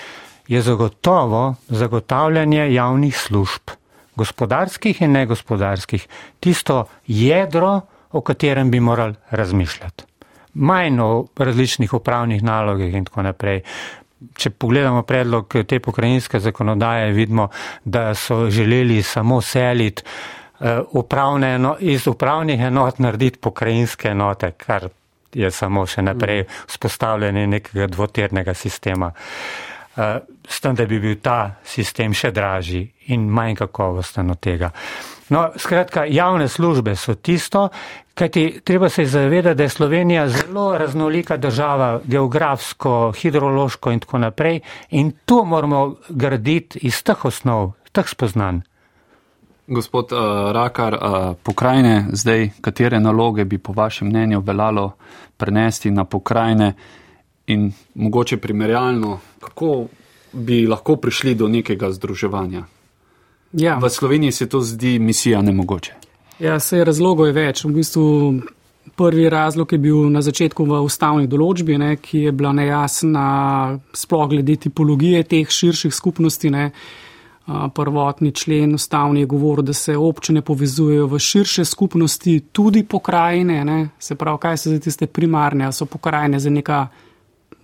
je zagotovo zagotavljanje javnih služb gospodarskih in negospodarskih, tisto jedro, o katerem bi morali razmišljati. Manj o različnih upravnih nalogih in tako naprej. Če pogledamo predlog te pokrajinske zakonodaje, vidimo, da so želeli samo seliti uh, upravne, no, iz upravnih enot narediti pokrajinske enote, kar je samo še naprej vzpostavljanje nekega dvoternega sistema. Uh, Eh, s tem, da bi bil ta sistem še dražji in manj kakovosten od tega. No, skratka, javne službe so tisto, kajti treba se zavedati, da je Slovenija zelo raznolika država, geografsko, hidrološko in tako naprej in to moramo graditi iz teh osnov, teh spoznanj. Gospod uh, Rakar, uh, pokrajine, zdaj, katere naloge bi po vašem mnenju veljalo prenesti na pokrajine in mogoče primerjalno, kako bi lahko prišli do nekega združevanja? Ja. V Sloveniji se to zdi misija nemogoče. Ja, se razlogov je več. V bistvu prvi razlog je bil na začetku v ustavni določbi, ne, ki je bila nejasna sploh glede tipologije teh širših skupnosti. Ne. Prvotni člen ustavni je govoril, da se občine povezujejo v širše skupnosti, tudi pokrajine. Ne. Se pravi, kaj so zdaj tiste primarne, so pokrajine za neka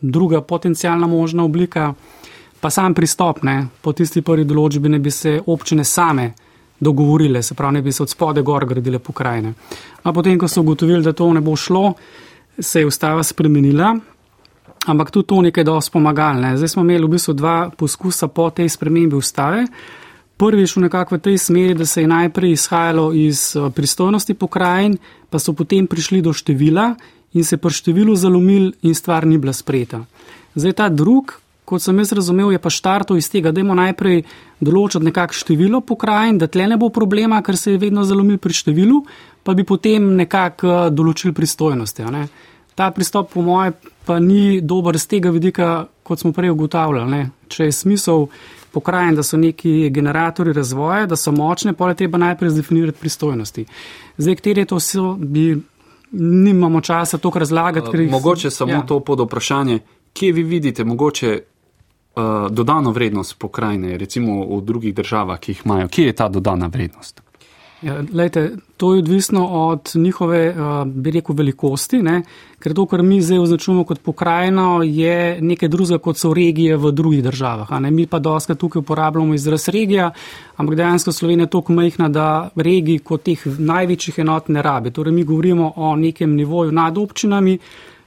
druga potencijalna možna oblika. Pa sam pristop, ne, po tisti prvi določbi ne bi se občine same dogovorile, se pravi, ne bi se od spode gor gradile pokrajine. A potem, ko so ugotovili, da to ne bo šlo, se je ustava spremenila, ampak tudi to nekaj dosti pomagalne. Zdaj smo imeli v bistvu dva poskusa po tej spremembi ustave. Prvi je šel nekako v tej smeri, da se je najprej izhajalo iz pristojnosti pokrajin, pa so potem prišli do števila in se pri številu zalomil in stvar ni bila sprejeta. Zdaj ta drug, kot sem jaz razumel, je pa štartov iz tega, da imamo najprej določiti nekako število pokrajin, da tle ne bo problema, ker se je vedno zalomil pri številu, pa bi potem nekako določili pristojnosti. Ne. Ta pristop, po moje, pa ni dober z tega vidika, kot smo prej ugotavljali. Ne. Če je smisel pokrajin, da so neki generatori razvoja, da so močne, pa je treba najprej zdefinirati pristojnosti. Zdaj, katere to so, bi. Nimamo časa to razlagati. Uh, mogoče samo ja. to pod vprašanje, kje vi vidite mogoče uh, dodano vrednost pokrajine, recimo v drugih državah, ki jih imajo? Kje je ta dodana vrednost? Ja, lejte, to je odvisno od njihove, uh, bi rekel, velikosti, ne? ker to, kar mi zdaj označujemo kot pokrajino, je nekaj drugega, kot so regije v drugih državah. Mi pa doskrat tukaj uporabljamo izraz regija, ampak dejansko Slovenija je toliko majhna, da regij kot teh največjih enot ne rabi. Torej, mi govorimo o nekem nivoju nad občinami,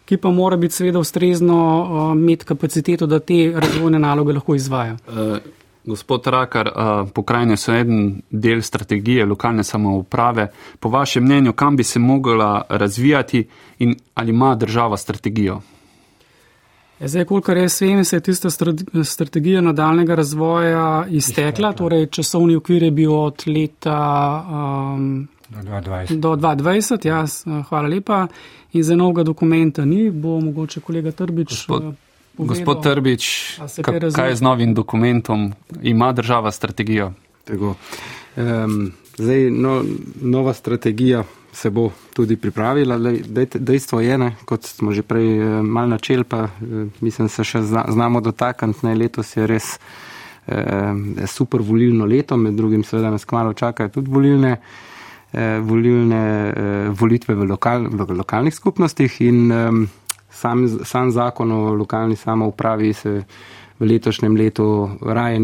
ki pa mora biti seveda ustrezno uh, imeti kapaciteto, da te razvojne naloge lahko izvaja. Uh, gospod Rakar, pokrajine so en del strategije lokalne samouprave. Po vašem mnenju, kam bi se mogla razvijati in ali ima država strategijo? Ja, zdaj, kolikor jaz vem, se je tista strategija nadaljnega razvoja iztekla, torej časovni okvir je bil od leta um, do 2020. Do 2020, ja, hvala lepa. In za novega dokumenta ni, bo mogoče kolega Trbič. Gospod, povedal, gospod Trbič, kaj, kaj je z novim dokumentom? Ima država strategijo? Um, zdaj, no, nova strategija se bo tudi pripravila. Dejstvo je, ne, kot smo že prej eh, mal načel, pa eh, mislim, se še znamo dotakniti, ne letos je res eh, super volilno leto, med drugim seveda nas kmalo čakajo tudi volilne eh, volilne eh, volitve v, lokal, v lokalnih skupnostih in eh, sam, sam zakon o lokalni samoupravi se v letošnjem letu raje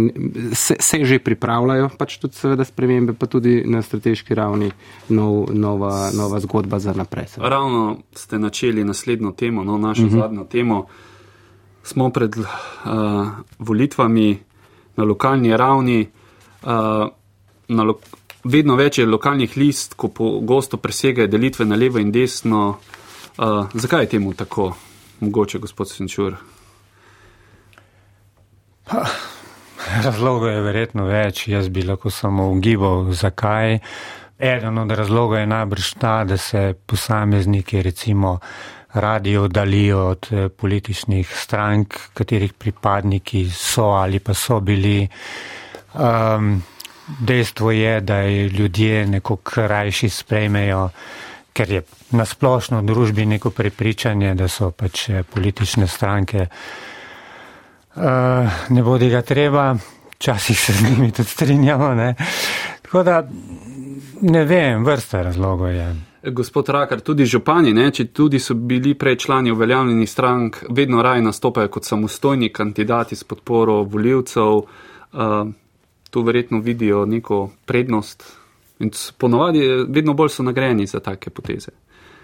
se, se že pripravljajo, pač tudi seveda spremembe, pa tudi na strateški ravni nov, nova, nova zgodba za naprej. Ravno ste načeli naslednjo temo, no, našo uh mhm. -huh. zadnjo temo. Smo pred uh, volitvami na lokalni ravni. Uh, na lo vedno več je lokalnih list, ko pogosto presegajo delitve na levo in desno. Uh, zakaj je temu tako, mogoče, gospod Senčur? Razlogov je verjetno več, jaz bi lahko samo ugibal, zakaj. Eden od razlogov je najbrž ta, da se posamezniki recimo radi oddalijo od eh, političnih strank, katerih pripadniki so ali pa so bili. Um, dejstvo je, da je ljudje neko krajši sprejmejo, ker je nasplošno v družbi neko prepričanje, da so pač eh, politične stranke. Uh, ne bodi ga treba, včasih se z njimi tudi strinjamo. Ne? Tako da ne vem, vrsta razlogov je. Gospod Rakar, tudi župani, ne, če tudi so bili prej člani uveljavljenih strank, vedno raje nastopajo kot samostojni kandidati s podporo voljivcev. Uh, tu verjetno vidijo neko prednost in ponovadi vedno bolj so nagrajeni za take poteze.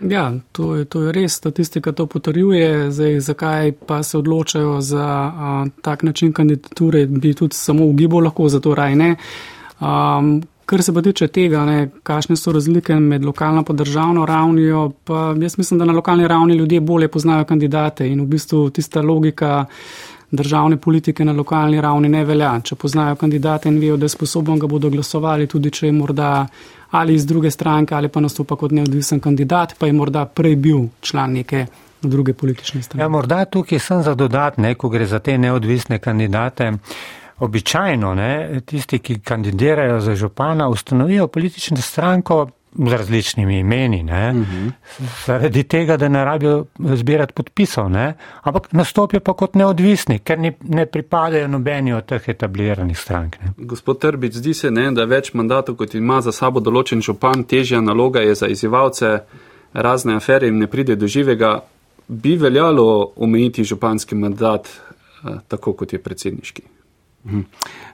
Ja, to je, to je res, statistika to potrjuje. Zdaj, zakaj pa se odločajo za a, tak način kandidature, bi tudi samo ugibal lahko, zato raj ne. Um, Kar se pa tiče tega, ne, kakšne so razlike med lokalno in državno ravnijo, pa jaz mislim, da na lokalni ravni ljudje bolje poznajo kandidate in v bistvu tista logika državne politike na lokalni ravni ne velja. Če poznajo kandidate in vejo, da je sposoben, ga bodo glasovali, tudi če je morda ali iz druge stranke ali pa nastopa kot neodvisen kandidat, pa je morda prej bil član neke druge politične stranke. Ja, morda tukaj sem za dodatne, ko gre za te neodvisne kandidate. Običajno ne, tisti, ki kandidirajo za župana, ustanovijo politično stranko z različnimi imeni, uh -huh. zaradi tega, da ne rabijo zbirati podpisov, ne? ampak nastopijo pa kot neodvisni, ker ni, ne pripadajo nobeni od teh etabliranih strank. Ne? Gospod Trbic, zdi se, ne, da več mandatov, kot ima za sabo določen župan, težja naloga je za izivalce razne afere in ne pride do živega. Bi veljalo omejiti županski mandat eh, tako, kot je predsedniški? Mhm.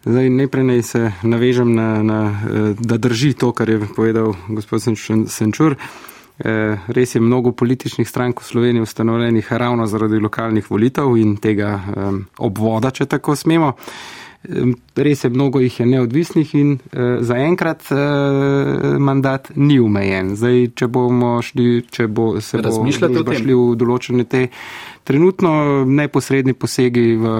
Zdaj, najprej naj se navežem na, na, eh, da drži to, kar je povedal gospod Senčur. Eh, res je mnogo političnih strank v Sloveniji ustanovljenih ravno zaradi lokalnih volitev in tega obvoda, če tako smemo. Res je, mnogo jih je neodvisnih in uh, zaenkrat uh, mandat ni omejen. Zdaj, če bomo šli, če bo se bomo šli v določene te trenutno neposredni posegi v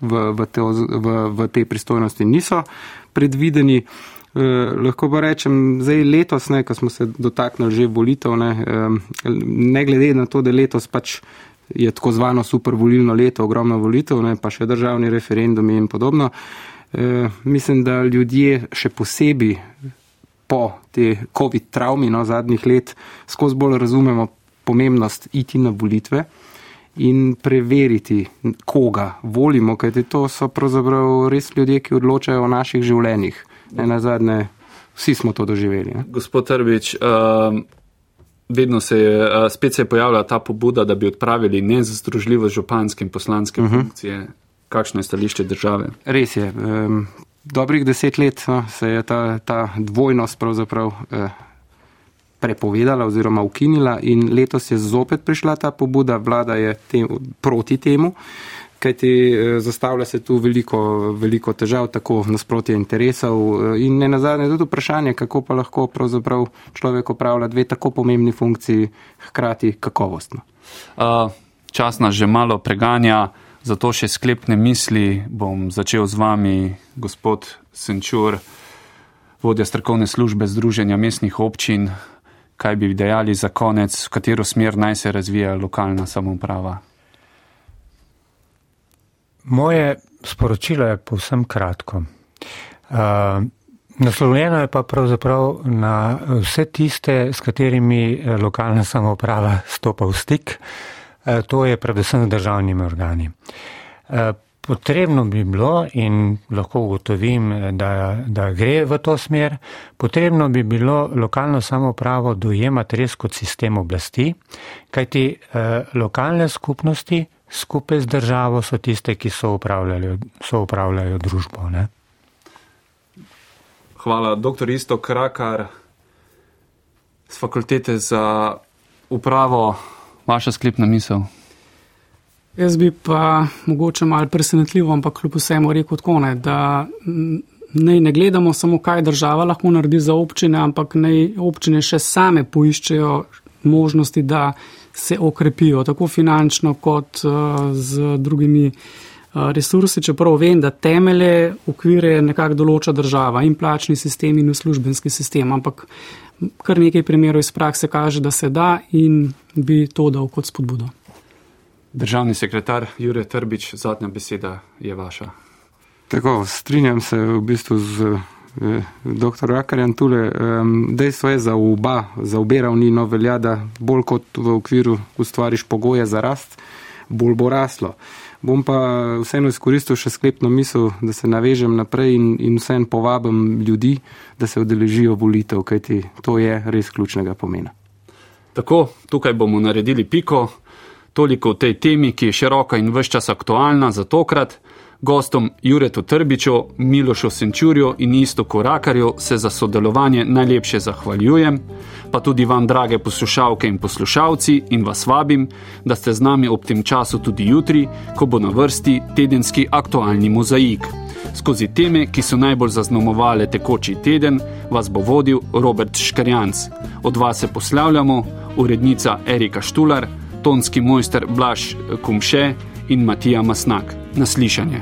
v, v, te, v, v tej pristojnosti niso predvideni. Eh, lahko pa rečem, zdaj letos, ne, ko smo se dotaknili že volitev, ne, eh, ne glede na to, da letos pač je tako zvano super volilno leto, ogromno volitev, ne, pa še državni referendumi in podobno. Eh, mislim, da ljudje še posebej po te COVID travmi no, zadnjih let skozi bolj razumemo pomembnost iti na volitve in preveriti, koga volimo, kajti to so pravzaprav res ljudje, ki odločajo o naših življenjih. Ne na zadnje, vsi smo to doživeli. Ne? Gospod Trbič, uh, vedno se je, uh, spet se je pojavila ta pobuda, da bi odpravili nezdružljivo županske in poslanske uh mhm. -huh. funkcije. Kakšno je stališče države? Res je. Um, dobrih deset let no, se je ta, ta dvojnost pravzaprav. Uh, prepovedala oziroma ukinila in letos je zopet prišla ta pobuda, vlada je tem, proti temu, kajti eh, zastavlja se tu veliko, veliko težav, tako nasprotje interesov eh, in ne nazadnje tudi vprašanje, kako pa lahko pravzaprav človek opravlja dve tako pomembni funkciji hkrati kakovostno. Uh, čas nas že malo preganja, zato še sklepne misli bom začel z vami, gospod Senčur, vodja strokovne službe Združenja mestnih občin kaj bi dejali za konec, v katero smer naj se razvija lokalna samoprava? Moje sporočilo je povsem kratko. Uh, naslovljeno je pa pravzaprav na vse tiste, s katerimi eh, lokalna samoprava stopa v stik, uh, to je predvsem z državnimi organi. Potrebno bi bilo, in lahko ugotovim, da, da gre v to smer, potrebno bi bilo lokalno samopravo dojemati res kot sistem oblasti, kajti eh, lokalne skupnosti skupaj z državo so tiste, ki so upravljajo, so upravljajo družbo. Ne? Hvala, doktor Isto Krakar z fakultete za upravo, vaša sklepna misel. Jaz bi pa mogoče malo presenetljivo, ampak kljub vsemu rekel tako, ne, da ne, ne gledamo samo, kaj država lahko naredi za občine, ampak naj občine še same poiščejo možnosti, da se okrepijo, tako finančno kot uh, z drugimi uh, resursi, čeprav vem, da temelje, okvire nekako določa država in plačni sistem in uslužbenski sistem, ampak kar nekaj primerov iz prakse kaže, da se da in bi to dal kot spodbudo. Državni sekretar Jure Trbič, zadnja beseda je vaša. Tako, strinjam se v bistvu z eh, dr. Rakarjem tule. Um, dejstvo je za oba, za obe ravni no velja, da bolj kot v okviru ustvariš pogoje za rast, bolj bo raslo. Bom pa vseeno izkoristil še sklepno misel, da se navežem naprej in, in vseeno povabim ljudi, da se odeležijo volitev, kajti to je res ključnega pomena. Tako, tukaj bomo naredili piko. Toliko o tej temi, ki je široka in vse čas aktualna za tokrat. Gostom Juretu Trbiču, Milošu Senčurju in Isto Korakarju se za sodelovanje najlepše zahvaljujem, pa tudi vam, drage poslušalke in poslušalci, in vas vabim, da ste z nami ob tem času tudi jutri, ko bo na vrsti tedenski aktualni mozaik. Skozi teme, ki so najbolj zaznamovale tekoči teden, vas bo vodil Robert Škarjanc. Od vas se poslavljamo urednica Erika Štular, tonski mojster Blaž Kumše in Matija Masnak. Naslišanje.